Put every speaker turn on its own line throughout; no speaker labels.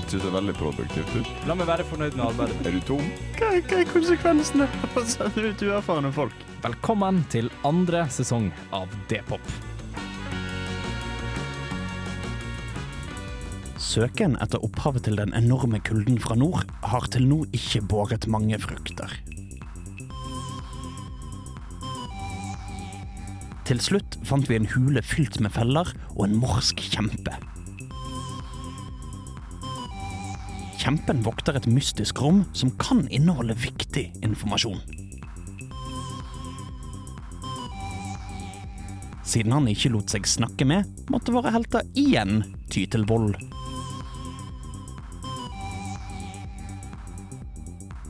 ikke så veldig produktivt ut.
La meg være fornøyd med arbeidet.
Er du tom?
Hva, hva er konsekvensene av å sende ut uerfarne folk?
Velkommen til andre sesong av D-pop.
Søken etter opphavet til den enorme kulden fra nord har til nå ikke båret mange frukter. Til slutt fant vi en hule fylt med feller og en morsk kjempe. Kjempen vokter et mystisk rom som kan inneholde viktig informasjon. Siden han ikke lot seg snakke med, måtte våre helter igjen ty til vold.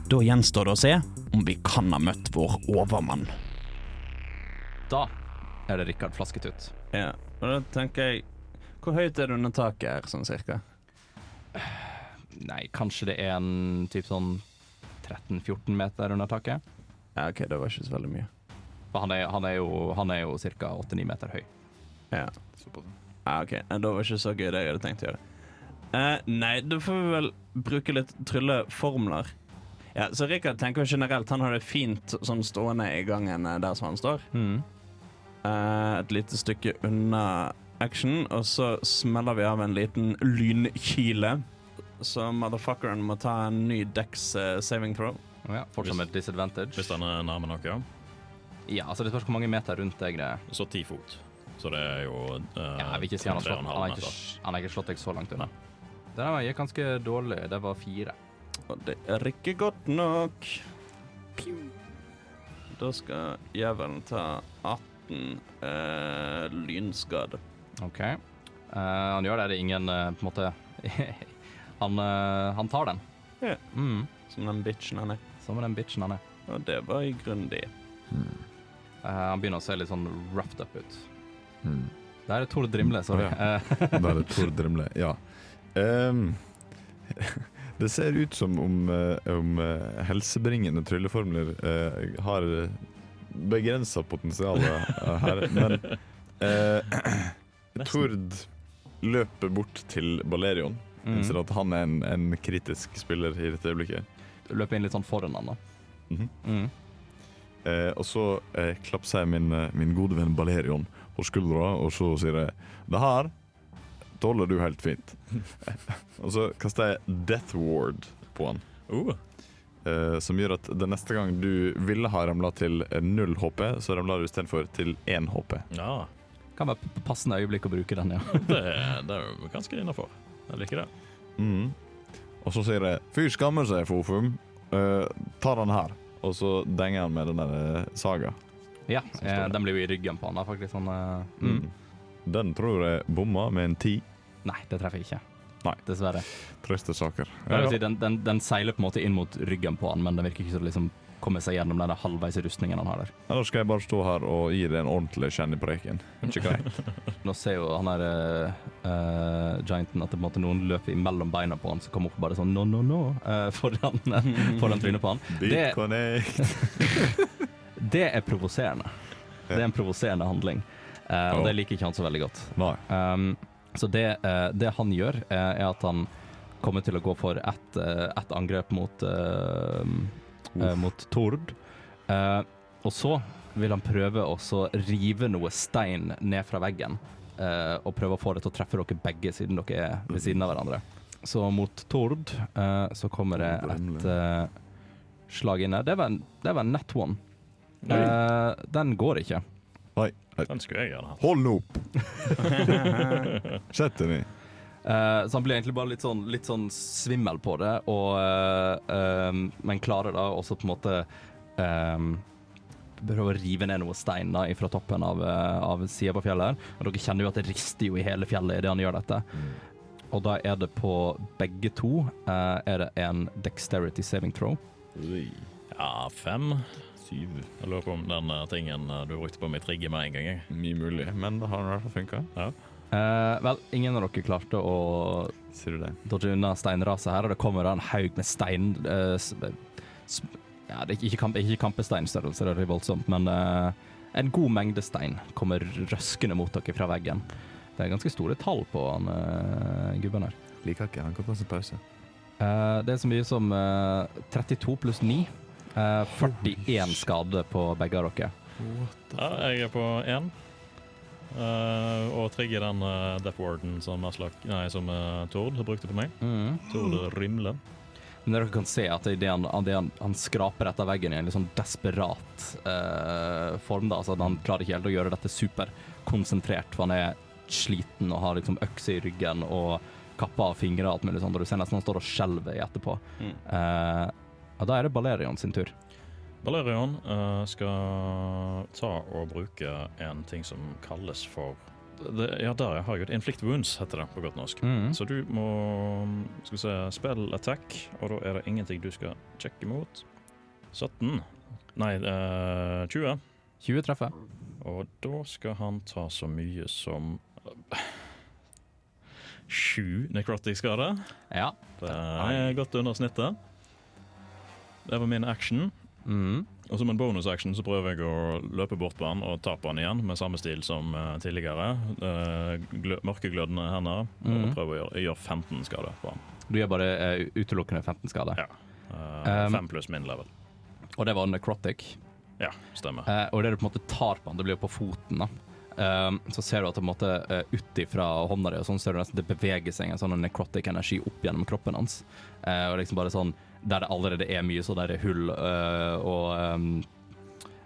Da gjenstår det å se om vi kan ha møtt vår overmann.
Da er det Rikard Flasketut.
Ja, og da tenker jeg Hvor høyt er det under taket her, sånn cirka?
Nei, kanskje det er en typ sånn 13-14 meter under taket?
Ja, OK, det var ikke så veldig mye.
For han er, han er jo, han er jo ca. 8-9 meter høy.
Ja, ja OK. Det Da var ikke så gøy det jeg hadde tenkt å gjøre. Uh, nei, da får vi vel bruke litt trylleformler. Ja, så Rikard tenker generelt han har det fint sånn stående i gangen eh, der som han står.
Mm.
Uh, et lite stykke unna action, og så smeller vi av en liten lynkile. Så motherfuckeren må ta en ny Dex uh, saving throw.
Ja, fortsatt med disadvantage.
Hvis den er nærme nok, ja.
Ja, altså Det spørs hvor mange meter rundt deg det er.
Så ti fot. Så det er jo uh,
Ja, jeg vil ikke si han har slått, han har ikke, han har ikke slått deg så langt unna. Det der gikk ganske dårlig. Det var fire.
Og det er ikke godt nok. Da skal jævelen ta 18 uh, lynskade.
OK. Uh, han gjør det. Det er ingen uh, på en måte han, eh, han tar den.
Ja.
Mm.
Som den bitchen han er.
Som den bitchen han er.
Og det var i grunnen det.
Eh, han begynner å se litt sånn roughed up ut.
Mm.
Der er Tord Drimle, sorry.
Ja.
Eh,
er det Tord Drimle, Ja. Um, det ser ut som om, om helsebringende trylleformler uh, har begrensa potensial her, men uh, Tord løper bort til Balerion.
Mm.
Innser at han er en, en kritisk spiller i dette øyeblikket.
Du Løper inn litt sånn foran han, da.
Mhm.
Mm.
Eh, og så eh, klapser jeg min, eh, min gode venn Balerion på skuldra, og så sier jeg Det her tåler du helt fint. og så kaster jeg Death Ward på han.
Uh,
Eh, som gjør at den neste gang du ville ha ramla til null HP, så ramler du istedenfor til én HP.
ja,
Kan være passende øyeblikk å bruke den, ja.
det, det er jo ganske innafor. Jeg liker det.
Mm. Og så sier jeg 'fy skammer seg, Fofum'. Uh, ta den her. Og så denger han med den der eh, saga.
Ja, eh. Den blir jo i ryggen på han. da, faktisk sånn, uh, mm.
Mm. Den tror jeg bomma med en ti.
Nei, det treffer jeg ikke.
Nei.
Dessverre.
Triste saker.
Ja, si, den, den, den seiler på en måte inn mot ryggen på han, men den virker ikke så liksom kommer seg gjennom den halvveis rustningen han har der.
Ja, da skal jeg bare stå her og gi deg en ordentlig kjenn i preken. Ikke greit?
Nå ser jo han eh, eh, gianten at det på en måte noen løper imellom beina på han, som kommer opp bare sånn no, no, no uh, foran, foran trynet på han. Det, det er provoserende. Det er en provoserende handling, uh, og det liker ikke han så veldig godt. Um, så det, uh, det han gjør, uh, er at han kommer til å gå for ett ett angrep mot, eh, eh, mot Tord. Uh, og så vil han prøve å rive noe stein ned fra veggen. Uh, og prøve å få det til å treffe dere begge, siden dere er ved siden av hverandre. Så mot Tord eh, så kommer det et slag inne. Det var en, det var en net one. Eh, den går ikke.
Nei.
Den skulle jeg gjerne hatt.
Hold opp! Sett deg ned.
Eh, så han blir egentlig bare litt sånn, litt sånn svimmel på det, og, eh, eh, men klarer da også på en måte um, Prøve å rive ned noe stein da fra toppen av, uh, av sida på fjellet. Og dere kjenner jo at det rister jo i hele fjellet idet han gjør dette. Og da er det på begge to eh, er det en dexterity saving throw. Ui.
Ja, fem.
Syv.
Jeg lurer på om den eh, tingen eh, du brukte på mitt rigge med en gang.
Mye mulig, men det har i hvert fall funka.
Uh, vel, ingen av dere klarte å dodge unna steinraset her, og det kommer en haug med stein uh, ja, Det er ikke, kamp, ikke kampesteinstørrelse, det er voldsomt, men uh, en god mengde stein kommer røskende mot dere fra veggen. Det er ganske store tall på han gubben her.
Liker ikke. Han kommer til en sånn
pause. det er så mye som 32 pluss 9. 41 skade på begge av dere.
Ja, jeg er på 1. Uh, og trigge den uh, Death Warden som, Aslak, nei, som uh, Tord brukte på meg. Mm. Tord Rimle.
Men dere kan se at det han, han, han, skraper etter veggen i en litt sånn desperat form, da, altså at han klarer ikke helt å gjøre dette superkonsentrert, for han er sliten og har liksom økse i ryggen og kappa av fingre og alt mulig sånt, og du ser nesten han står og skjelver i etterpå.
Mm.
da er det Balerion sin tur.
Balerion uh, skal ta og bruke en ting som kalles for det, Ja, der har jeg det. Inflict wounds, heter det på godt norsk.
Mm.
Så du må skal vi se, spille attack, og da er det ingenting du skal sjekke mot. 17. Nei, uh, 20.
20 treffer.
Og da skal han ta så mye som eh, Sju necrotic skade.
Ja.
Det er godt under snittet. Det var min action.
Mm.
Og som en bonusaction så prøver jeg å løpe bort på han og ta på han igjen, med samme stil som eh, tidligere. Uh, mørkeglødende hender.
Mm.
Og prøver å gjøre, gjør 15 skade på han.
Du gjør bare uh, utelukkende 15 skade.
Ja. Uh,
Um,
fem pluss min level.
Og det var necrotic.
Ja, stemmer.
Uh, og det du på en måte tar på han, det blir jo på foten, da. Um, så ser du at uh, ut ifra hånda di og sånn, ser du nesten det beveger seg en sånn necrotic energi opp gjennom kroppen hans. Uh, og liksom bare sånn Der det allerede er mye så der hull eh, og um,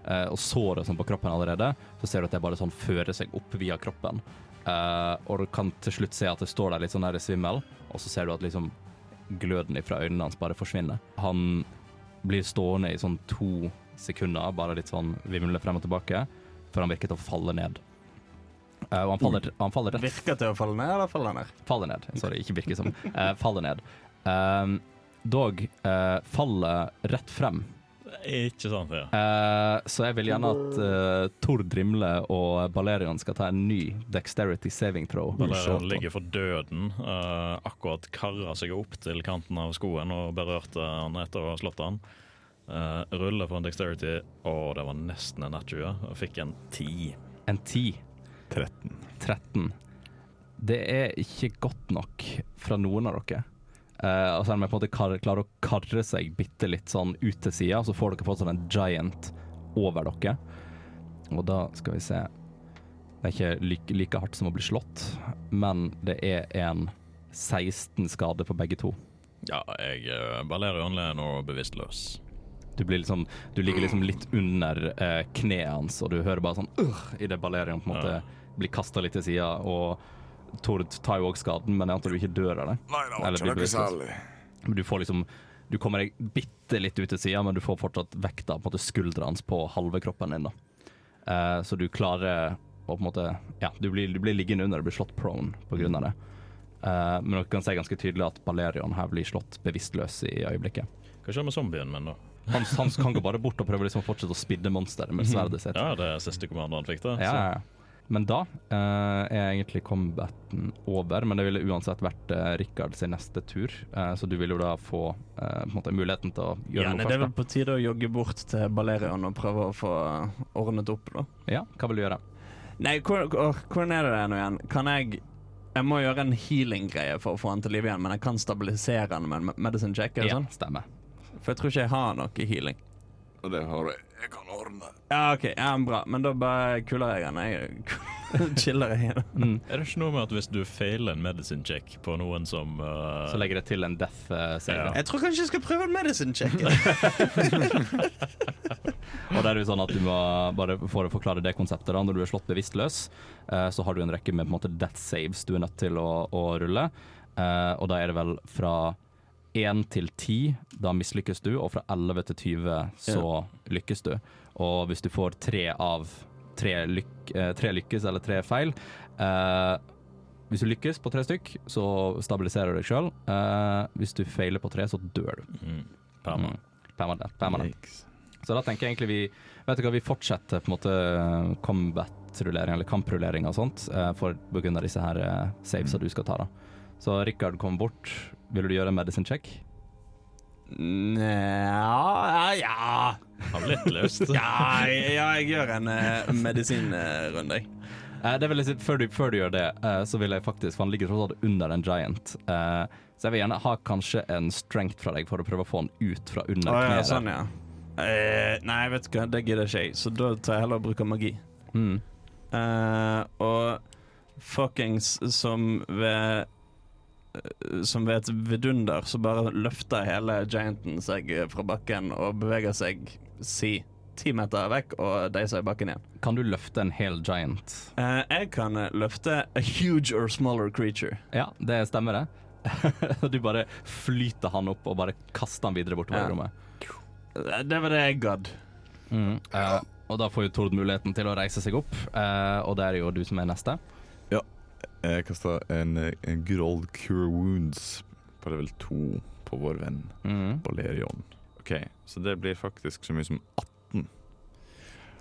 eh, og sår og sånn på kroppen allerede, så ser du at det bare sånn fører seg opp via kroppen. Uh, og du kan til slutt se at det står der litt sånn der svimmel, og så ser du at liksom gløden fra øynene hans bare forsvinner. Han blir stående i sånn to sekunder, bare litt sånn vimle frem og tilbake, før han virker til å falle ned. Uh, og han faller, han faller rett
Virker til å falle ned, eller faller ned?
Faller ned. Sorry, ikke virker som. Uh, faller ned. Um, dog eh, faller rett frem.
Ikke sant, ja.
Eh, så jeg vil gjerne at eh, Tord Drimle og Balerion skal ta en ny dexterity saving throw.
Valerian ligger for døden. eh, akkurat karra seg opp til kanten av skoen og berørte han etter å ha slått han. Uh, ruller for en dexterity, og det var nesten en nett 20. Og fikk en 10.
En 10.
13.
13. Det er ikke godt nok fra noen av dere. Uh, og selv om jeg på en måte klarer å karre seg bitte litt sånn ut til sida, så får dere fortsatt en giant over dere. Og da skal vi se Det er ikke like, like hardt som å bli slått, men det er en 16 skade på begge to.
Ja, jeg uh, ballerer er nå bevisstløs.
Du, blir liksom, du ligger liksom litt under eh, kneet hans, og du hører bare sånn uh, idet Balerion på en måte
Ja.
blir kasta litt til sida. Og Tord tar jo òg skaden, men jeg antar du ikke dør av det.
Nei, det
Eller ikke særlig. Men du får liksom Du kommer deg bitte litt ut til sida, men du får fortsatt vekta på en måte skuldra hans på halve kroppen din. da. Eh, så du klarer å på en måte Ja, du blir, du blir liggende under og blir slått prone på grunn av det. Eh, men dere kan se ganske tydelig at Balerion her blir slått bevisstløs i øyeblikket.
Hva skjer med zombien min, da?
Han, han kan gå bare bort og prøve liksom å fortsette å spidde monsteret med sverdet sitt.
Ja, det er siste kommando han fikk, da.
Ja, ja, ja. Men da eh, er egentlig combaten over, men det ville uansett vært uh, Rikard sin neste tur. Eh, så du vil jo da få eh, på en måte muligheten til å gjøre
Ja,
noe
det er vel på tide å jogge bort til Balerion og prøve å få ordnet opp, da.
Ja, hva vil du gjøre?
Nei, hvor- hvor- hvordan er det nå igjen? Kan jeg Jeg må gjøre en healing-greie for å få han til liv igjen, men jeg kan stabilisere han med en medicine check?
Ja,
sånn?
stemmer.
For jeg tror ikke jeg har noe healing.
Og det har jeg. Kan.
Ja, OK, ja, bra. Men da bare kuller jeg den. Jeg chiller jeg igjen.
Mm.
Er det ikke noe med at hvis du feiler en medicine check på noen som uh...
Så legger det til en death uh, save.
Ja.
Jeg tror kanskje jeg skal prøve en medicine check.
Og det er jo sånn at du må bare For å forklare det konseptet, da, når du er slått bevisstløs, eh, så har du en rekke med på en måte death saves du er nødt til å, å rulle. Eh, og da er det vel fra 1 til 10, da mislykkes du, og fra 11 til 20 så lykkes du. Og hvis du får tre av tre, lyk, eh, tre lykkes eller tre feil eh, Hvis du lykkes på tre stykk, så stabiliserer du deg sjøl. hvis du feiler på tre, så dør du.
mm, Permanent.
Mm. Permanent. permanent. Så da tenker jeg egentlig vi Vet du hva, vi fortsetter på en måte combat-rullering eller kamprullering og sånt, eh, for av disse her eh, savesa du skal ta, da. Så Rikard kom bort. Vil du gjøre en medicine check?
Nja Ja,
Har litt lyst.
ja, ja, jeg gjør en uh, medisinrunde, jeg.
Uh, det vil jeg si, før, du, før du gjør det, uh, så vil jeg faktisk For han ligger tross alt under en giant. Uh, så jeg vil gjerne ha kanskje en strength fra deg for å prøve å få han ut fra under
ja,
kneet.
sånn, ja. Eh, nei, vet du hva, det gidder ikke jeg, så da tar jeg heller og bruker magi.
Mm.
Eh, og fuckings som ved eh, Som ved et vidunder så bare løfter hele gianten seg fra bakken og beveger seg si ti meter vekk og deiser i bakken igjen.
Kan du løfte en hel giant?
Eh, jeg kan løfte a huge or smaller creature.
Ja, det stemmer det. du bare flyter han opp og bare kaster han videre bortover
Ja.
rommet.
Eh, Det var det jeg gadd.
Mm. Eh, og da får jo Tord muligheten til å reise seg opp, eh, og det er jo du som er neste.
Jeg kasta en, en good old cure wounds på level 2 på vår venn
Mm.
Balerion. OK, så det blir faktisk så mye som 18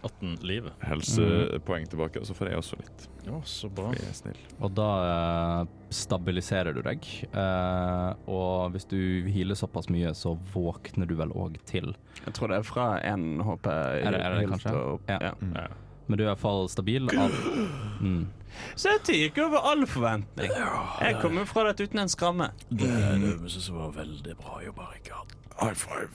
18 liv.
helsepoeng tilbake, og så får jeg også litt.
Ja, så bra.
Jeg er snill.
Og da eh, stabiliserer du deg, eh, og hvis du healer såpass mye, så våkner du vel òg til.
Jeg tror det er fra én HP.
Er det- er det kanskje?
og.
Ja.
Ja.
Mm.
Ja.
Men du er iallfall stabil. Av, mm.
Så dette gikk over all forventning. Jeg kommer fra dette uten en skramme.
Det er det vi som var veldig bra jobba, Rikard.
High five.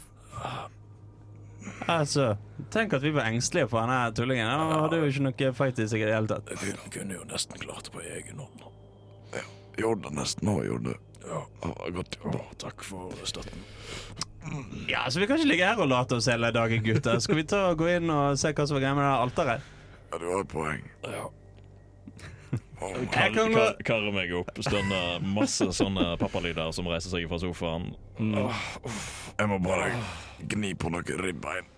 Altså, Tenk at vi var engstelige for denne tullingen. Han hadde jo ikke noe fight i seg i det hele tatt.
Vi kunne jo nesten klart det på egen hånd.
Gjorde det nesten òg, gjorde det.
Ja.
Godt
jobba. takk for støtten.
Ja, Så vi kan ikke ligge her og late oss hele dagen, gutter. Skal vi ta og gå inn og se hva som var greia med det alteret?
Ja, du har et poeng.
Ja.
Oh
Kar kar karrer meg opp, stønner masse sånne pappalyder som reiser seg fra sofaen.
Jeg må bare gni på noen ribbein.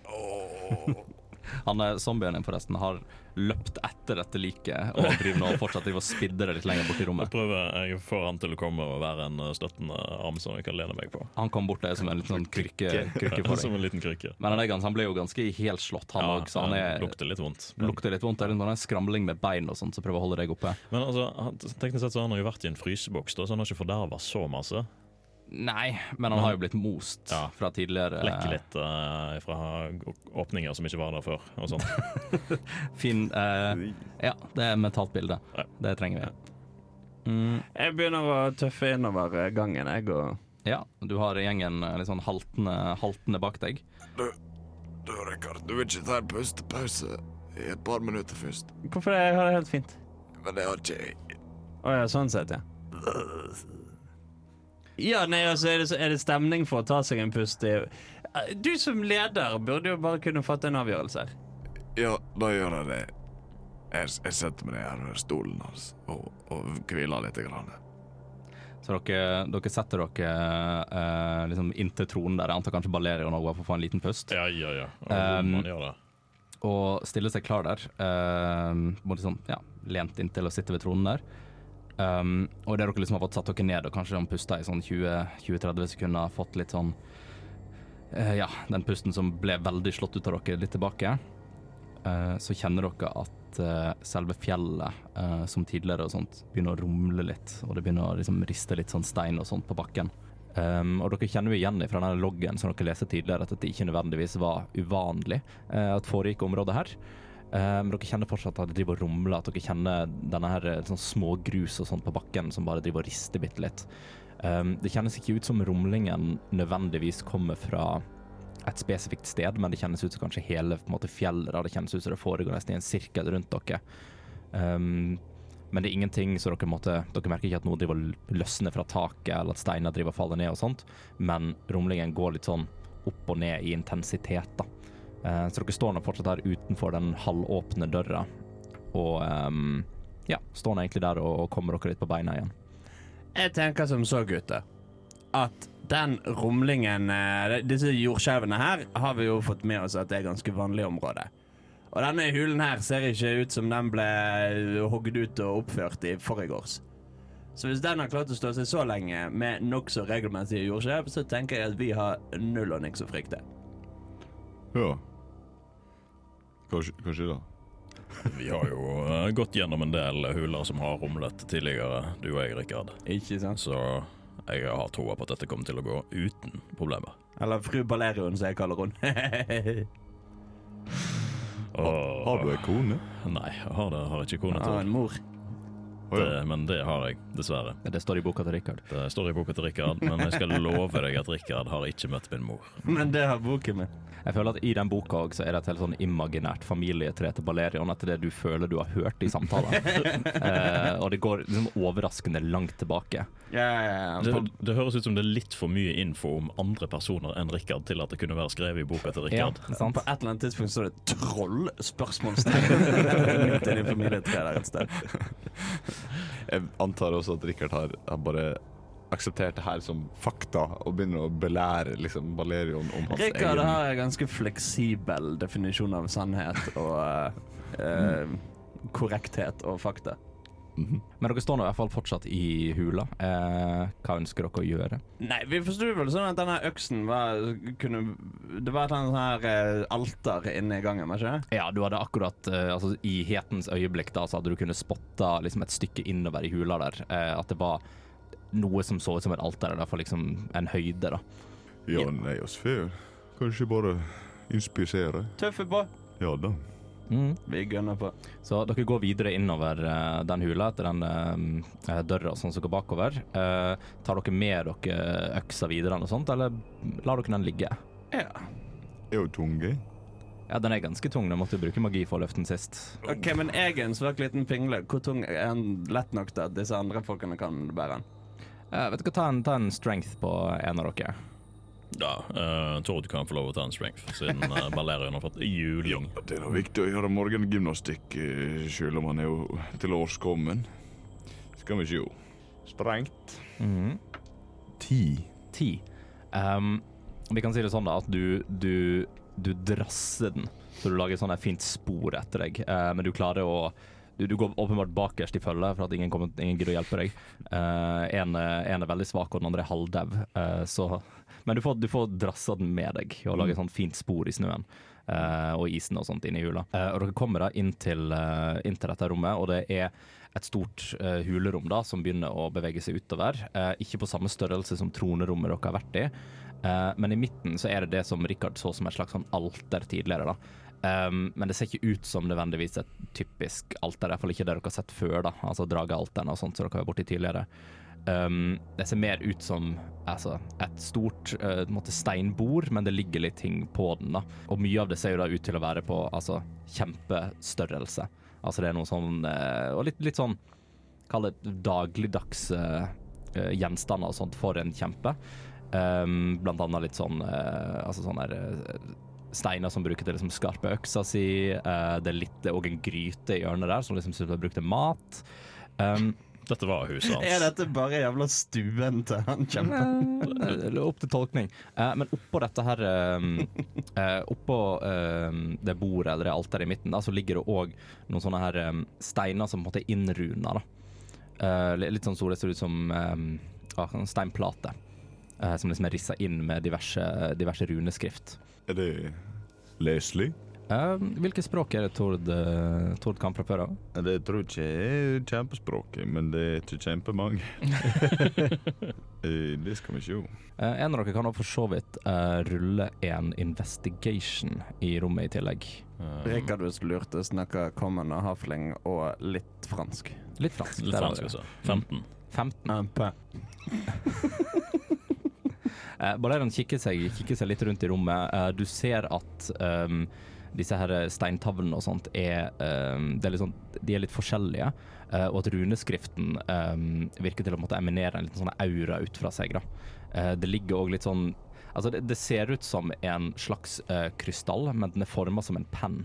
Han zombien din, forresten, har løpt etter dette liket og driver nå fortsatt driver og spidder det litt lenger bort i
Jeg prøver, jeg får han til å komme og være en uh, støttende arm som jeg kan lene meg på.
Han kom bort der som en liten sånn krykke, krykke for
Som en liten krykke.
Men han, han ble jo ganske helt slått, han òg, så han er,
lukter litt vondt.
lukter litt vondt. Det er en sånn skramling med bein og sånt som prøver å holde deg oppe.
Men altså, teknisk sett så har han jo vært i en fryseboks, da, så han har ikke forderva så masse.
Nei, men han har jo blitt most
Ja.
fra tidligere.
Lekker litt uh, fra åpninger som ikke var der før. og sånn.
Fin uh, Ja, det er mentalt bilde.
Ja.
Det trenger vi. Mm,
Jeg begynner å tøffe innover eh, gangen, jeg, og
ja, du har gjengen eh, litt sånn haltende, haltende bak deg.
Du, Rikard, du vil ikke ta en pustepause i et par minutter først?
Hvorfor det? Jeg har det helt fint.
Men det har ikke jeg.
Å ja, sånn sett, ja. Ja, nei, altså, er det, er det stemning for å ta seg en pust i Du som leder burde jo bare kunne fatte en avgjørelse her.
Ja, da gjør jeg det. Jeg, jeg setter meg ned her ved stolen hans og, og hviler litt. Grann.
Så dere, dere setter dere eh, liksom inntil tronen der. Jeg antar kanskje Balerion òg for å få en liten pust.
Ja, ja, ja. Og
Um,
man gjør det.
Og stiller seg klar der. Eh, både sånn, ja, lent inntil å sitte ved tronen der. Um, og det dere liksom har fått satt dere ned og kanskje sånn pusta i sånn 20-30 sekunder, fått litt sånn uh, Ja, den pusten som ble veldig slått ut av dere, litt tilbake. Uh, så kjenner dere at uh, selve fjellet, som tidligere og sånt, begynner å rumle litt. Og det begynner å liksom riste litt sånn stein og sånt på bakken. Um, og dere kjenner jo igjen fra denne loggen som dere leste tidligere, at det ikke nødvendigvis var uvanlig at foregikk området her. Eh, men dere kjenner fortsatt at det driver og rumler, at dere kjenner denne her eh, sånn små grus og sånt på bakken som bare driver og rister bitte litt. Um, det kjennes ikke ut som rumlingen nødvendigvis kommer fra et spesifikt sted, men det kjennes ut som kanskje hele på en måte, fjellet. da. Det kjennes ut som det foregår nesten i en sirkel rundt dere. Um, men det er ingenting så dere måtte Dere merker ikke at noe driver løsner fra taket, eller at steiner driver faller ned og sånt, men rumlingen går litt sånn opp og ned i intensitet, da. Eh, så dere står nå fortsatt her utenfor den halvåpne døra, og um, ja, står nå egentlig der og, og kommer dere litt på beina igjen.
Jeg tenker som så, gutter, at den rumlingen eh, Disse jordskjelvene her har vi jo fått med oss at det er ganske vanlig område. Og denne hulen her ser ikke ut som den ble hogd ut og oppført i forgårs. Så hvis den har klart å stå seg så lenge med nokså regelmessige jordskjelv, så tenker jeg at vi har null og niks å frykte.
Ja. Kanskje, skjer da.
Vi har jo eh, gått gjennom en del huler som har rumlet tidligere, du og jeg, Rikard.
Ikke sant?
Så jeg har troa på at dette kommer til å gå uten problemer.
Eller fru Balerion, som jeg kaller hun.
Og,
Har du ei kone?
Nei, jeg har, det, har ikke kone
Ja,
har
en mor.
Ja.
Det, men det har jeg, dessverre.
Det står i boka til Rikard.
Det står i boka til Rikard, men jeg skal love deg at Rikard har ikke møtt min mor.
Men det har boken min.
Jeg føler at I den boka også, så er det et helt sånn imaginært familietre til Balerion etter det du føler du har hørt i samtaler. eh, og det går liksom overraskende langt tilbake.
Ja, ja, ja.
Det, det høres ut som det er litt for mye info om andre personer enn Rikard til at det kunne være skrevet i boka til
Ja,
Rikard.
sant?
på et eller annet tidspunkt står det 'troll?' spørsmålstegn midt i familietreet der et sted.
Jeg antar også at Rikard har, har bare akseptert det her som fakta og begynner å belære liksom Balerion om hans
Rikard
egen
har en ganske fleksibel definisjon av sannhet og uh, mm. korrekthet og fakta.
Mhm.
Men dere står nå i hvert fall fortsatt i hula. Eh, hva ønsker dere å gjøre?
Nei, vi forsto vel sånn at denne øksen var kunne, Det var et eller annet sånn her eh, alter inne i gangen, var ikke det?
Ja, du hadde akkurat eh, altså, I hetens øyeblikk da, så hadde du kunnet spotta liksom, et stykke innover i hula der. Eh, at det var noe som så ut som et alter, eller iallfall liksom en høyde, da.
Ja, nei, oss får kanskje bare inspisere.
Tøffe på.
Ja da.
Mm.
Vi gønner på.
Så dere går videre innover uh, den hula etter den uh, døra sånn som går bakover. Uh, tar dere med dere øksa videre eller sånt, eller lar dere den ligge?
Ja.
Er jo tung?
Ja, den er ganske tung. Den måtte jo bruke magi for å løfte den sist.
OK, men jeg er en svak liten pingle. Hvor tung er den lett nok til at disse andre folkene kan bære den?
Uh, vet du hva, ta en, ta en strength på en av dere.
Ja, uh, Tord kan få lov å ta en strength, siden uh, Balerion har fått juling.
Det er da viktig å gjøre morgengymnastikk, eh, selv om han er jo til års kommen. Skal vi sjå. Sprengt.
Mhm.
Ti.
Ti. Um, vi kan si det sånn da, at du, du, du drasser den, så du lager et sånt fint spor etter deg. uh, men du klarer å du, du går åpenbart bakerst i følget for at ingen, kommer, ingen gidder å hjelpe deg. Uh, en, er- en er veldig svak, og den andre er halvdau. Uh, men du får, du får drassa den med deg og lage et sånt fint spor i snøen. Uh, og isen og sånt inni i hula. Eh, og dere kommer da inn til, eh, inn til dette rommet, og det er et stort eh, hulerom da, som begynner å bevege seg utover. Eh, ikke på samme størrelse som tronerommet dere har vært i, eh, men i midten så er det det som Rikard så som et slags sånn alter tidligere. da. Um, men det ser ikke ut som nødvendigvis et typisk alter, i hvert fall ikke det dere har sett før. da, altså Dragealterne og sånt som dere har vært borti tidligere. Um, det ser mer ut som altså, et stort uh, steinbord, men det ligger litt ting på den. da. Og mye av det ser jo da ut til å være på altså, kjempestørrelse. Altså det er noe sånn uh, Og litt, litt sånn Kall det dagligdags uh, gjenstander og sånt for en kjempe. Um, blant annet litt sånn Altså sånn der steiner som bruker til liksom skarpe øksa si. Uh, det er litt òg en gryte i hjørnet der som liksom synes jeg brukte mat. Um,
Dette var huset hans.
Er dette bare jævla stuen til han kjempen?
Eh, Opp til tolkning. Uh, men oppå dette her um, uh, Oppå um, det bordet eller det alteret i midten, da, så ligger det òg noen sånne her um, steiner som på en måte er innruna. da. Eh, litt sånn så det ser ut som um, ah, steinplate. eh, som liksom er rissa inn med diverse, diverse runeskrift.
Er det leselig?
Eh, hvilke språk er det Tord, eh, Tord kan fra før av?
Det tror jeg ikke er kjempespråket, men det er ikke kjempemange. Eh, det skal vi se.
Eh, en av dere kan for så vidt rulle en investigation i rommet i tillegg.
Um,
Rikard hvis du lurte, snakker kommende hafling og litt fransk.
Litt fransk.
litt fransk,
også. det.
altså. 15.
15. Eh, kikker seg, kikker seg litt rundt i rommet. Eh, du ser at um, disse her steintavlene og sånt er, um, er sånn, de er litt forskjellige. uh, og at runeskriften um, virker til å måtte eminere en liten sånn aura ut fra seg. Eh, det ligger òg litt sånn Altså, det, det ser ut som en slags uh, krystall, men den er forma som en penn.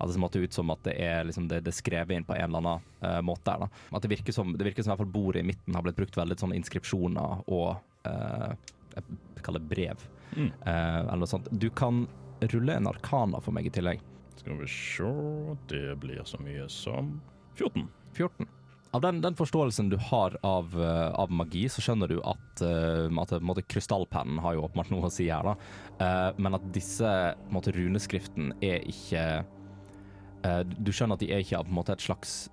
Altså, det ser ut som at det er, liksom, det, det skrevet inn på en eller annen måte. Der. At det virker som det virker som i hvert fall bordet i midten har blitt brukt veldig sånn inskripsjoner og kaller brev,
Mm.
eh, eller noe sånt. Du kan rulle en arkana for meg i tillegg.
Skal vi se Det blir så mye som 14.
14. Av den, den forståelsen du har av, eh, av magi, så skjønner du at, eh, at måte, krystallpennen har jo åpenbart noe å si her, da. Men at disse måte, runeskriften er ikke Du skjønner at de er ikke av måte et slags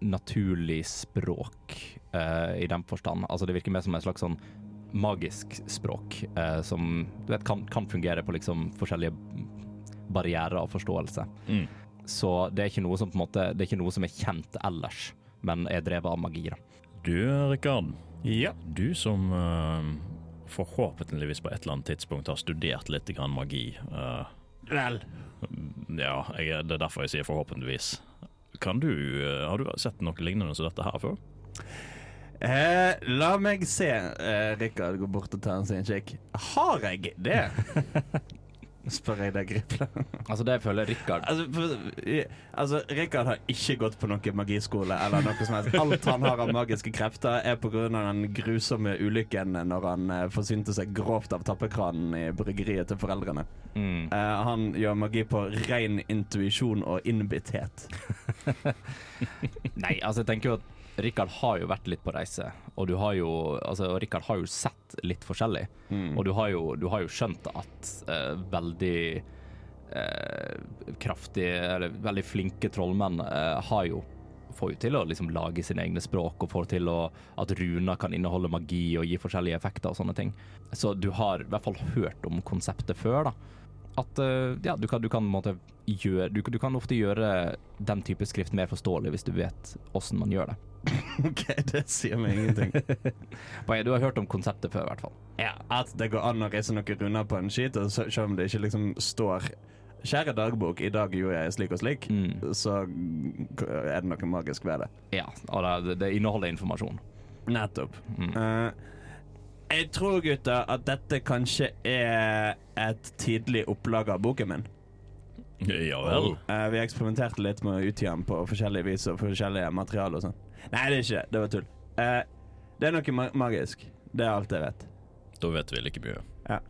naturlig språk i den forstand. Altså det virker mer som en slags sånn magisk språk eh, som du vet, kan, kan fungere på liksom forskjellige barrierer av forståelse.
Mm.
Så det er ikke noe som på en måte Det er ikke noe som er kjent ellers, men er drevet av magi. da.
Du, Rikard.
Ja.
Du som uh, forhåpentligvis på et eller annet tidspunkt har studert litt grann magi. Uh,
Vel.
ja, jeg, det er derfor jeg sier forhåpentligvis. Kan du, uh, Har du sett noe lignende som dette her før?
Eh, la meg se. Eh, Rikard går bort og tar en sin kikk. Har jeg det? Spør jeg deg, Griple.
Altså Det føler Rikard
Altså, for, i- altså, Rikard har ikke gått på noen magiskole eller noe som helst. Alt han har av magiske krefter, er pga. den grusomme ulykken når han eh, forsynte seg grovt av tappekranen i bryggeriet til foreldrene.
mm.
Eh, han gjør magi på ren intuisjon og innbitthet.
Nei, altså jeg tenker jo at Rikard har jo vært litt på reise, og du har jo Altså, Rikard har jo sett litt forskjellig.
Mm.
Og du har jo, du har jo skjønt at eh, veldig eh, kraftige, eller veldig flinke trollmenn eh, har jo får jo til å liksom lage sine egne språk, og får til å, at runer kan inneholde magi og gi forskjellige effekter og sånne ting. Så du har i hvert fall hørt om konseptet før, da. At eh, ja, du kan, du kan, måte gjøre, du, du kan ofte gjøre den type skrift mer forståelig hvis du vet åssen man gjør det.
OK, det sier meg ingenting.
Bare, Du har hørt om konseptet før, i hvert fall.
Ja, At det går an å reise noen runder på en skit, og så- selv om det ikke liksom står Kjære dagbok, i dag gjorde jeg slik og slik,
Mm.
så er det noe magisk ved det.
Ja, og det, det inneholder informasjon.
Nettopp.
Mm.
Eh, jeg tror, gutter, at dette kanskje er et tidlig opplag av boken min.
Ja vel.
Uh, vi eksperimenterte litt med å utgi den på forskjellige vis og forskjellige materialer og sånn. Nei, det er ikke det. Var tull. Uh, det er noe ma magisk. Det er alt jeg vet.
Da vet vi like mye. Ja.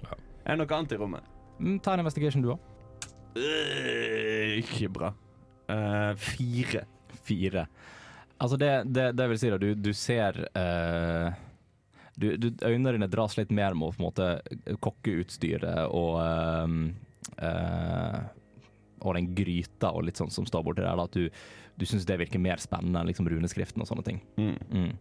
Er det noe annet i rommet?
Mm, ta en investigation, du òg.
Uh, ikke bra. Eh, fire.
Fire. Altså, det, det, det vil si at du, du ser eh, du, du, Øynene dine dras litt mer mot på en måte kokkeutstyret og eh, uh, Og den gryta og litt sånn som står borti der. Da, at du, du syns det virker mer spennende enn liksom runeskriften og sånne ting.
Mm.
Mm.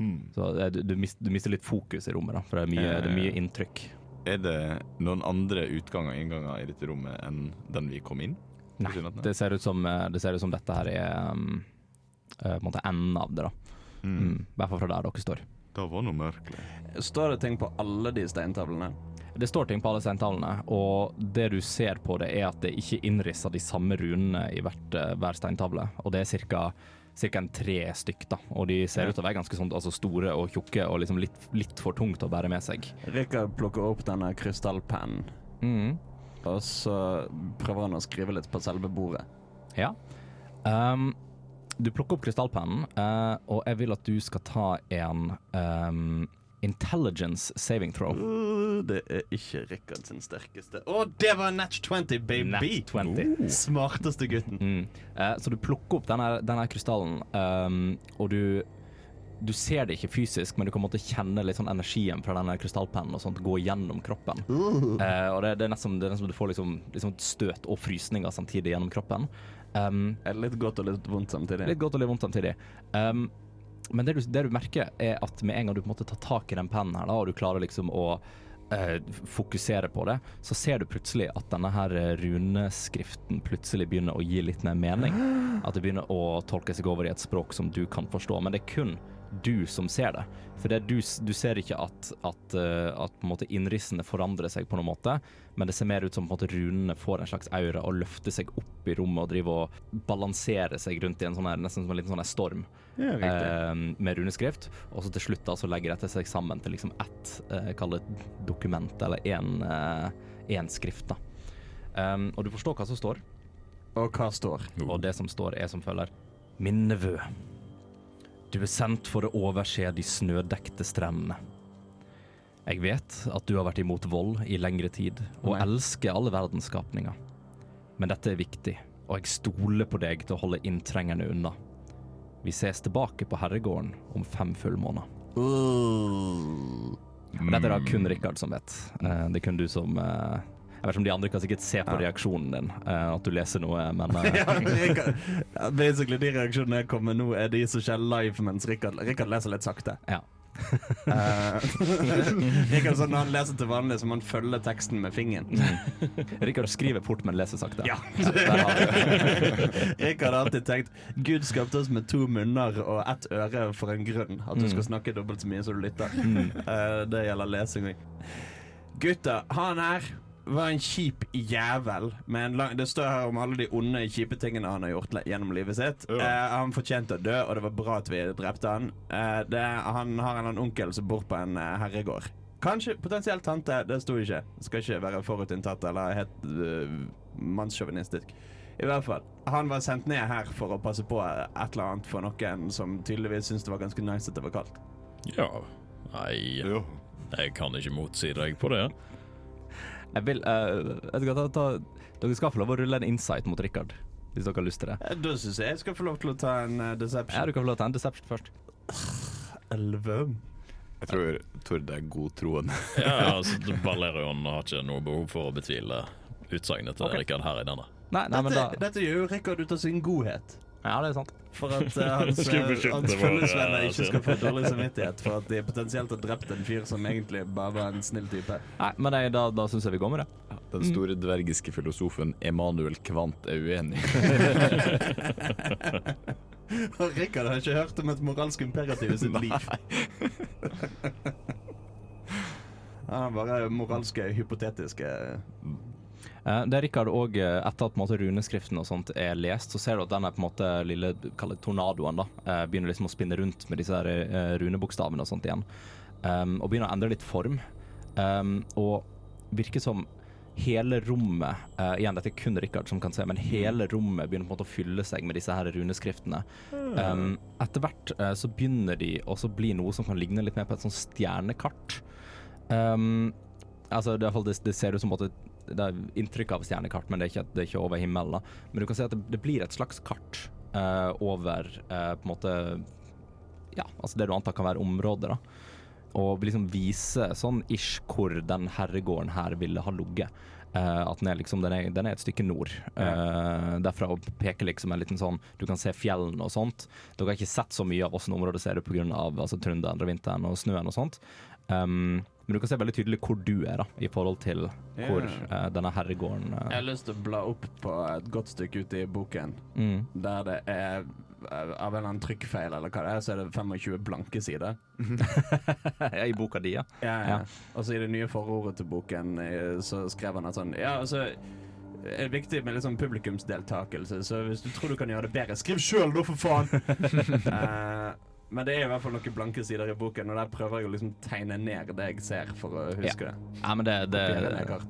Mm.
Så du, du, mister, du mister litt fokus i rommet, da, for det er mye, det er mye inntrykk.
Er det noen andre utganger og innganger i dette rommet enn den vi kom inn?
Nei, det ser ut som, eh, det ser ut som dette her er um, eh, på en måte enden av det, da.
Mm.
Mm. I hvert fall fra der dere står.
Det var noe mørkelig.
Står det ting på alle de steintavlene?
Det står ting på alle steintavlene, og det du ser på det, er at det ikke innrisser de samme runene i hvert, eh, hver steintavle. Og det er ca. en tre stykk, da. Og de ser ut til å være ganske sånn, altså store og tjukke og liksom litt, litt for tungt å bære med seg.
Rikard plukker opp denne krystallpennen,
Mm.
og så prøver han å skrive litt på selve bordet.
Ja. Um, du plukker opp krystallpennen, uh, og jeg vil at du skal ta en um, intelligence saving throw.
Uh, det er ikke Rikard sin sterkeste. Å, det var Natch 20, baby!
Natch 20.
Smarteste gutten.
Mm. Eh, så du plukker opp denne, denne krystallen, um, og du du ser det ikke fysisk, men du kan måtte kjenne litt sånn energien fra denne krystallpennen og sånt gå gjennom kroppen. Eh, og det, det er nesten det er nesten du får liksom, liksom støt og frysninger samtidig gjennom kroppen. Um,
Er litt godt og litt vondt samtidig?
Litt godt og litt vondt samtidig. Um, men det du, det du merker, er at med en gang du på en måte tar tak i den pennen her, da, og du klarer liksom å eh, fokusere på det, så ser du plutselig at denne her eh, runeskriften plutselig begynner å gi litt mer mening. At det begynner å tolke seg over i et språk som du kan forstå. Men det er kun du som ser det. For det du, du ser ikke at, at, eh, at innrissene forandrer seg på noen måte, men det ser mer ut som måte runene får en slags aura og løfter seg opp i rommet og driver og balanserer seg rundt i en sånn her, nesten som en liten sånn storm
Ja,
eh, med runeskrift. Og så til slutt da så legger dette seg sammen til liksom ett, eh, dokument, eller én eh, skrift, da. Um, og du forstår hva som står,
Og hva står?
og det som står er som følger. Min nevø. Du er sendt for å overse de snødekte strendene. Jeg vet at du har vært imot vold i lengre tid, og
Nei.
elsker alle verdens skapninger. Men dette er viktig, og jeg stoler på deg til å holde inntrengerne unna. Vi ses tilbake på herregården om fem fullmåneder.
Uh.
Dette er da kun Rikard som vet. Eh, Det er kun du som eh, Jeg vet ikke om de andre kan sikkert se på
Ja.
reaksjonen din uh, at du leser noe, men uh...
ja, basically De reaksjonene jeg kommer med nå, er de som skjer live mens Rikard, Rikard leser litt sakte.
Ja.
Eh, Rikard, sånn, når han leser til vanlig, så han følge teksten med fingeren.
Rikard skriver fort, men leser sakte.
Ja. Rikard har alltid tenkt Gud skapte oss med to munner og ett øre for en grunn. At du skal snakke dobbelt så mye som du lytter. Eh, det gjelder lesing òg. Gutta, han her var en kjip jævel. Med en lang, det står her om alle de onde, kjipe tingene han har gjort gjennom livet sitt.
Ja.
Eh, han fortjente å dø, og det var bra at vi drepte han. Eh, det, han har en annen onkel som bor på en eh, herregård. Kanskje potensielt tante, det sto ikke. Skal ikke være forutinntatt eller helt uh, mannssjåvinistisk. I hvert fall. Han var sendt ned her for å passe på et eller annet for noen som tydeligvis syntes det var ganske nice at det var kaldt.
Ja. Nei,
Ja.
jeg kan ikke motsi deg på det.
Jeg vil uh, ta, ta, Dere skal få lov å rulle en insight mot Rikard, hvis dere har lyst til det.
Eh, Da syns jeg jeg skal få lov til å ta en deception.
Ja, du kan få lov til å ta en deception først.
Elleve.
Jeg tror Tord er godtroende.
Ja, altså, Valerion har ikke noe behov for å betvile utsagnet til
okay.
Rikard her i denne.
Nei, nei men da
Dette, dette gjør jo Rikard ut av sin godhet.
Ja, det er sant.
For at uh, hans,
Skulle
eh, hans følgesvenner ikke
altså.
skal få dårlig samvittighet for at de potensielt har drept en fyr som egentlig bare var en snill type.
Nei, men nei, da, da syns jeg vi går med det.
Den store dvergiske filosofen Emanuel Kvant er uenig.
Rikard har ikke hørt om et moralsk imperativ i sitt liv. Han er bare moralske, hypotetiske
Eh, det er Rikard òg, etter at måte, runeskriften og sånt er lest, så ser du at den på en måte lille tornadoen da, eh, begynner liksom å spinne rundt med disse her, eh, runebokstavene og sånt igjen. Um, og begynner å endre litt form. Um, og virker som hele rommet uh, Igjen, dette er kun Rikard som kan se, men hele rommet begynner på en måte å fylle seg med disse her runeskriftene. Um, etter hvert uh, så begynner de også å bli noe som kan ligne litt mer på et sånt stjernekart. Um, altså, det, det ser ut som at det, det er inntrykk av stjernekart, men det er ikke, det er ikke over himmelen. da. Men du kan se at det, det blir et slags kart uh, over uh, på en måte Ja, altså det du antar kan være området, da. Og liksom vise sånn ish hvor den herregården her ville ha ligget. Uh, at den er liksom den er, den er et stykke nord. Uh, derfra og peker liksom en liten sånn Du kan se fjellene og sånt. Dere har ikke sett så mye av åssen området ser ut pga. Altså, trønderen og vinteren og snøen og sånt. Um, men du kan se veldig tydelig hvor du er, da, i forhold til hvor yeah. denne herregården
Jeg
eh,
har lyst til å bla opp på et godt stykke ute i boken
mm.
der det er eh, av en eller annen trykkfeil eller hva det er, så er det 25 blanke sider.
ja, I boka di, ja.
Ja, ja. Og så i det nye forordet til boken eh, så skrev han at sånn Ja, altså det er viktig med litt sånn publikumsdeltakelse, så hvis du tror du kan gjøre det bedre, skriv sjøl, da, for faen! Eh, men det er i hvert fall noen blanke sider i boken, og der prøver jeg å liksom tegne ned det jeg ser, for å huske det.
ja men det, det,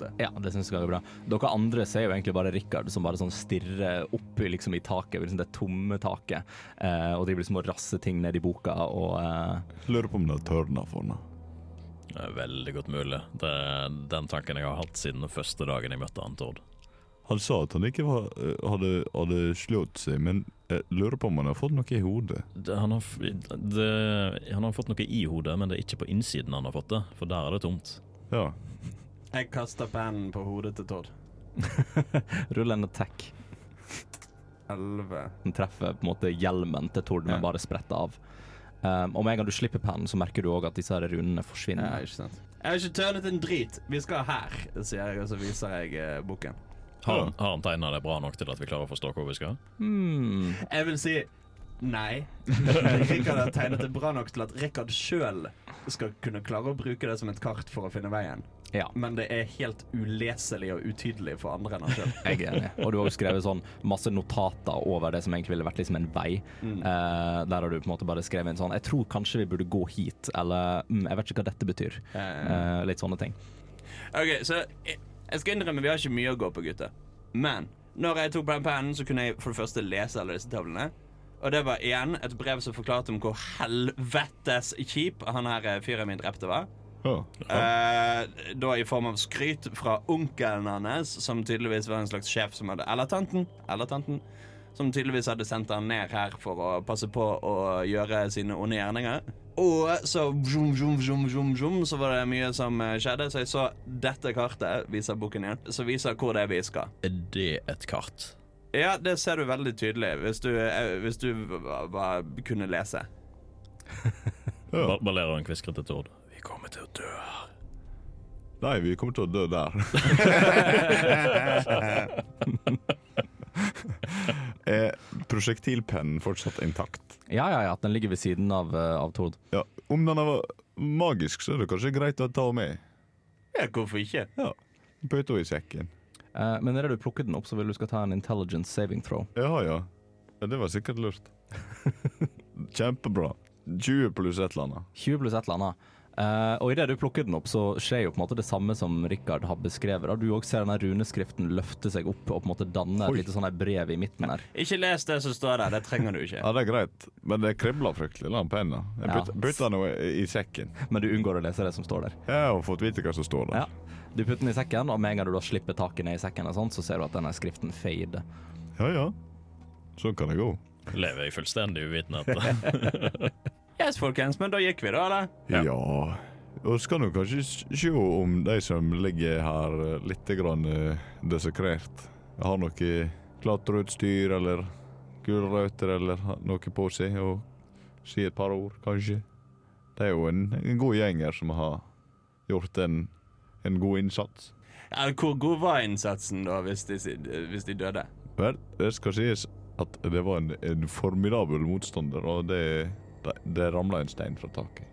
det
ja, det syns jeg er bra. Dere andre ser jo egentlig bare Rikard som bare sånn stirrer opp i, liksom, i taket, liksom det tomme taket, eh, og driver liksom og rasser ting ned i boka og eh,
Lurer på om det er tørna for henne.
Det er veldig godt mulig. Det er den tanken jeg har hatt siden den første dagen jeg møtte han Tord.
Han sa at han ikke var, eh, hadde, hadde slått seg, men jeg lurer på om han har fått noe i hodet.
Det, han, har, det, han har fått noe i hodet, men det er ikke på innsiden han har fått det, for der er det tomt.
Ja.
Jeg kaster pennen på hodet til Todd.
ruller en attack.
11.
Den treffer på en måte hjelmen til Tord, men
Ja.
bare spretter av. Um, og med en gang du slipper pennen, så merker du òg at disse her runene forsvinner.
Ja, ikke sant. Jeg har ikke tørnet en drit. Vi skal her, sier jeg, og så viser jeg uh, boken.
Har, han- har han tegna det bra nok til at vi klarer å forstå hvor vi skal?
Hmm.
Jeg vil si nei. Rikard har tegnet det bra nok til at Rikard sjøl skal kunne klare å bruke det som et kart for å finne veien.
Ja.
Men det er helt uleselig og utydelig for andre enn han sjøl.
Jeg er enig. Og du har også skrevet sånn masse notater over det som egentlig ville vært liksom en vei.
Mm.
Uh, der har du på en måte bare skrevet inn sånn Jeg tror kanskje vi burde gå hit, eller mm, jeg vet ikke hva dette betyr. Uh, litt sånne ting.
OK, så jeg, skal innrømme vi har ikke mye å gå på, gutter. Men når jeg tok på den pennen, så kunne jeg for det første lese alle disse tavlene. Og det var igjen et brev som forklarte om hvor helvetes kjip han her eh, fyren min drepte var.
ja.
Eh, da i form av skryt fra onkelen hans, som tydeligvis var en slags sjef som hadde Eller tanten. Eller tanten. Som tydeligvis hadde sendt han ned her for å passe på å gjøre sine onde gjerninger. Og så zoom, zoom, zoom, zoom, zoom, så var det mye som eh, skjedde. Så jeg så dette kartet, viser boken igjen, som viser hvor det er vi skal.
Er det et kart?
Ja, det ser du veldig tydelig hvis du, eh, hvis du ba- ba- kunne lese.
Ja.
Balerion kviskret til Tord. Vi kommer til å dø her.
Nei, vi kommer til å dø der. er prosjektilpennen fortsatt intakt?
Ja, ja, ja, at den ligger ved siden av, eh, av Tord.
Ja, Om den var magisk, så er det kanskje greit å ta henne med.
Ja, hvorfor ikke?
Ja, Putte henne i sekken.
Eh, men når du plukker den opp, så vil du skal ta en intelligence saving throw.
Ja, ja. ja det var sikkert lurt. Kjempebra. 20 pluss et eller annet.
20 pluss et eller annet. Eh, og idet du plukker den opp, så skjer jo på en måte det samme som Rikard har beskrevet. Da. Du òg ser denne runeskriften løfte seg opp og på en måte danne et lite sånn brev i midten her.
Ikke les det som står der, det trenger du ikke.
Ja, det er greit, men det kribler fryktelig, den pennen. Jeg
Ja.
putter, den i i sekken.
Men du unngår å lese det som står der.
Jeg har fått vite hva som står der.
Ja. Du putter den i sekken, og med en gang du da slipper taket ned i sekken, og sånt, så ser du at denne skriften fader.
Ja, ja. Sånn kan det gå.
Lever jeg fullstendig uvitende
Yes, folkens, men da gikk vi, da, eller?
Ja.
Ja. Og skal nå kanskje s- se om de som ligger her eh, litt grann eh, desekrert, har noe klatreutstyr eller gulrøtter eller noe på seg, og si et par ord, kanskje. Det er jo en, en god gjeng her som har gjort en, en god innsats.
Ja, hvor god var innsatsen, da, hvis de, hvis de døde?
Vel, det skal sies at det var en, en formidabel motstander, og det, det, det ramla en stein fra taket.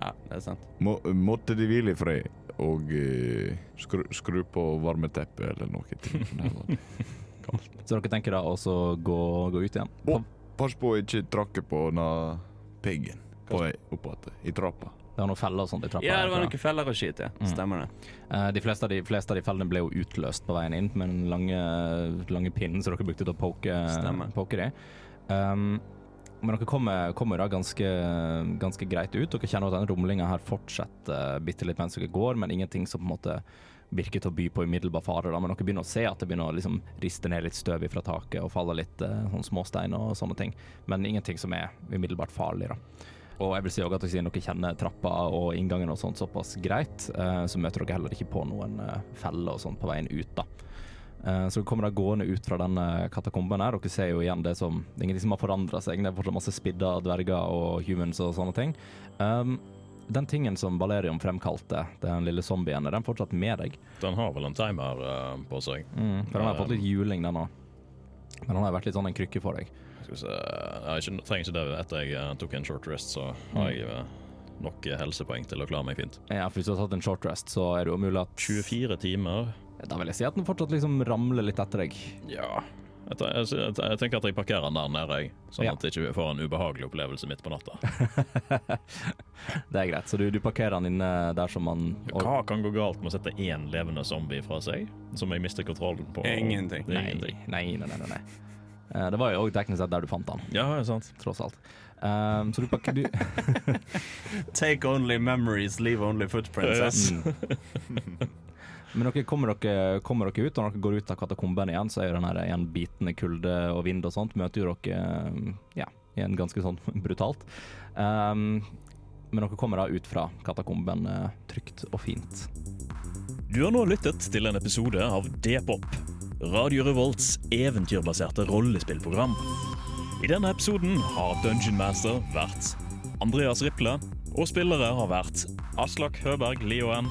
Ja, det er sant.
Må, måtte de hvile i fred og uh, skru, skru på varmeteppet eller noe. Til.
Så dere tenker da også gå, gå ut igjen?
Å, Pass på å ikke trakke på denne piggen på vei opp igjen i trappa.
Det var noen feller og sånt i trappa.
Ja, det var noen feller og skit, ja.
Mm.
Stemmer det.
Uh, De fleste, av de fleste av de fellene ble jo utløst på veien inn med den lange, lange pinnen som dere brukte til å poke,
Stemmer.
poke dem. Um, men dere kommer, kommer da ganske, ganske greit ut. Dere kjenner at denne rumlinga her fortsetter bitte litt mens dere går, men ingenting som på en måte virker til å by på umiddelbar fare. Da. Men dere begynner å se at det begynner å liksom riste ned litt støv fra taket og falle litt eh, sånn småstein og sånne ting. Men ingenting som er umiddelbart farlig. da. Og jeg vil si også at siden dere kjenner trappa og inngangen og sånt såpass greit, eh, så møter dere heller ikke på noen eh, feller og sånt på veien ut, da. Eh, så dere kommer da gående ut fra denne katakomben her. Dere ser jo igjen det som Det er ingenting som har forandra seg. Det er fortsatt masse spidda dverger og humans og sånne ting. Um, den tingen som Valerium fremkalte, den lille zombien, er den fortsatt med deg?
Den har vel en timer uh, på seg.
Mm, for den har fått litt juling, den òg. Men den har vært litt sånn en krykke for deg.
Skal vi se Jeg trenger ikke det etter jeg eh, tok en short rest, så har jeg eh, nok helsepoeng til å klare meg fint.
Ja, for hvis du har tatt en short rest, så er det jo mulig at
24 timer.
Da vil jeg si at den fortsatt liksom ramler litt etter deg.
Ja. Jeg, jeg, jeg, jeg tenker at jeg parkerer den der nede, jeg. Sånn
Ja.
at jeg ikke får en ubehagelig opplevelse midt på natta.
Det er greit, så du, du parkerer den inne der som man
Hva kan gå galt med å sette én levende zombie fra seg, som jeg mister kontrollen på?
Ingenting.
Nei,
Ingenting.
nei, nei. nei, nei. Eh, Det var jo òg teknisk sett der du fant den,
Ja, det er sant.
tross alt. Um, så du pakker du,
Take only memories, leave only footprints. ass.
Men dere kommer, dere kommer dere ut, og når dere går ut av katakomben igjen, så er jo den her igjen bitende kulde og vind og sånt, møter jo dere um, ja, igjen ganske sånn brutalt. Um, men dere kommer da ut fra katakomben eh, trygt og fint.
Du har nå lyttet til en episode av D-pop, Radio Revolts eventyrbaserte rollespillprogram. I denne episoden har Dungeon Master vært Andreas Riple, og spillere har vært Aslak Høberg Lioen,